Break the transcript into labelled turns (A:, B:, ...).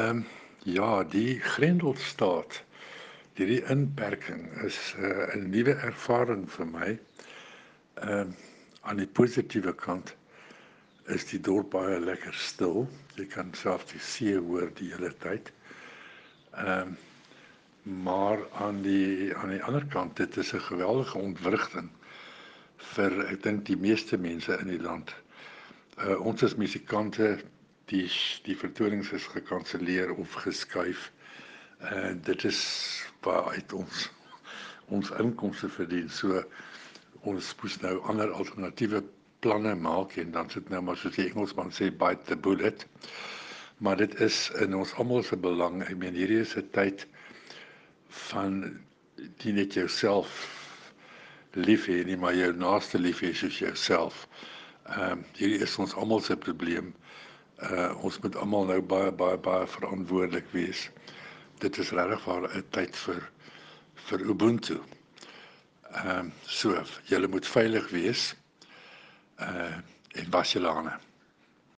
A: Ehm um, ja, die Grendelstaat. Hierdie inperking is uh, 'n nuwe ervaring vir my. Ehm um, aan die positiewe kant is die dorp baie lekker stil. Jy kan self die see hoor die hele tyd. Ehm um, maar aan die aan die ander kant dit is 'n geweldige ontwrigting vir ek dink die meeste mense in die land. Uh ons as musikante die die vertonings is gekanselleer of geskuif. En uh, dit is waar uit ons ons inkomste verdien. So ons moes nou ander alternatiewe planne maak en dan sit nou maar soos die Engelsman sê bite the bullet. Maar dit is in ons almal se belang. Ek meen hierdie is 'n tyd van die net jouself lief hê nie maar jou naaste lief hê soos jouself. Ehm um, hierdie is ons almal se probleem. Uh ons moet almal nou baie baie baie verantwoordelik wees. Dit is regtig vir 'n tyd vir vir Ubuntu. Ehm um, so, julle moet veilig wees. Uh en was julle hande.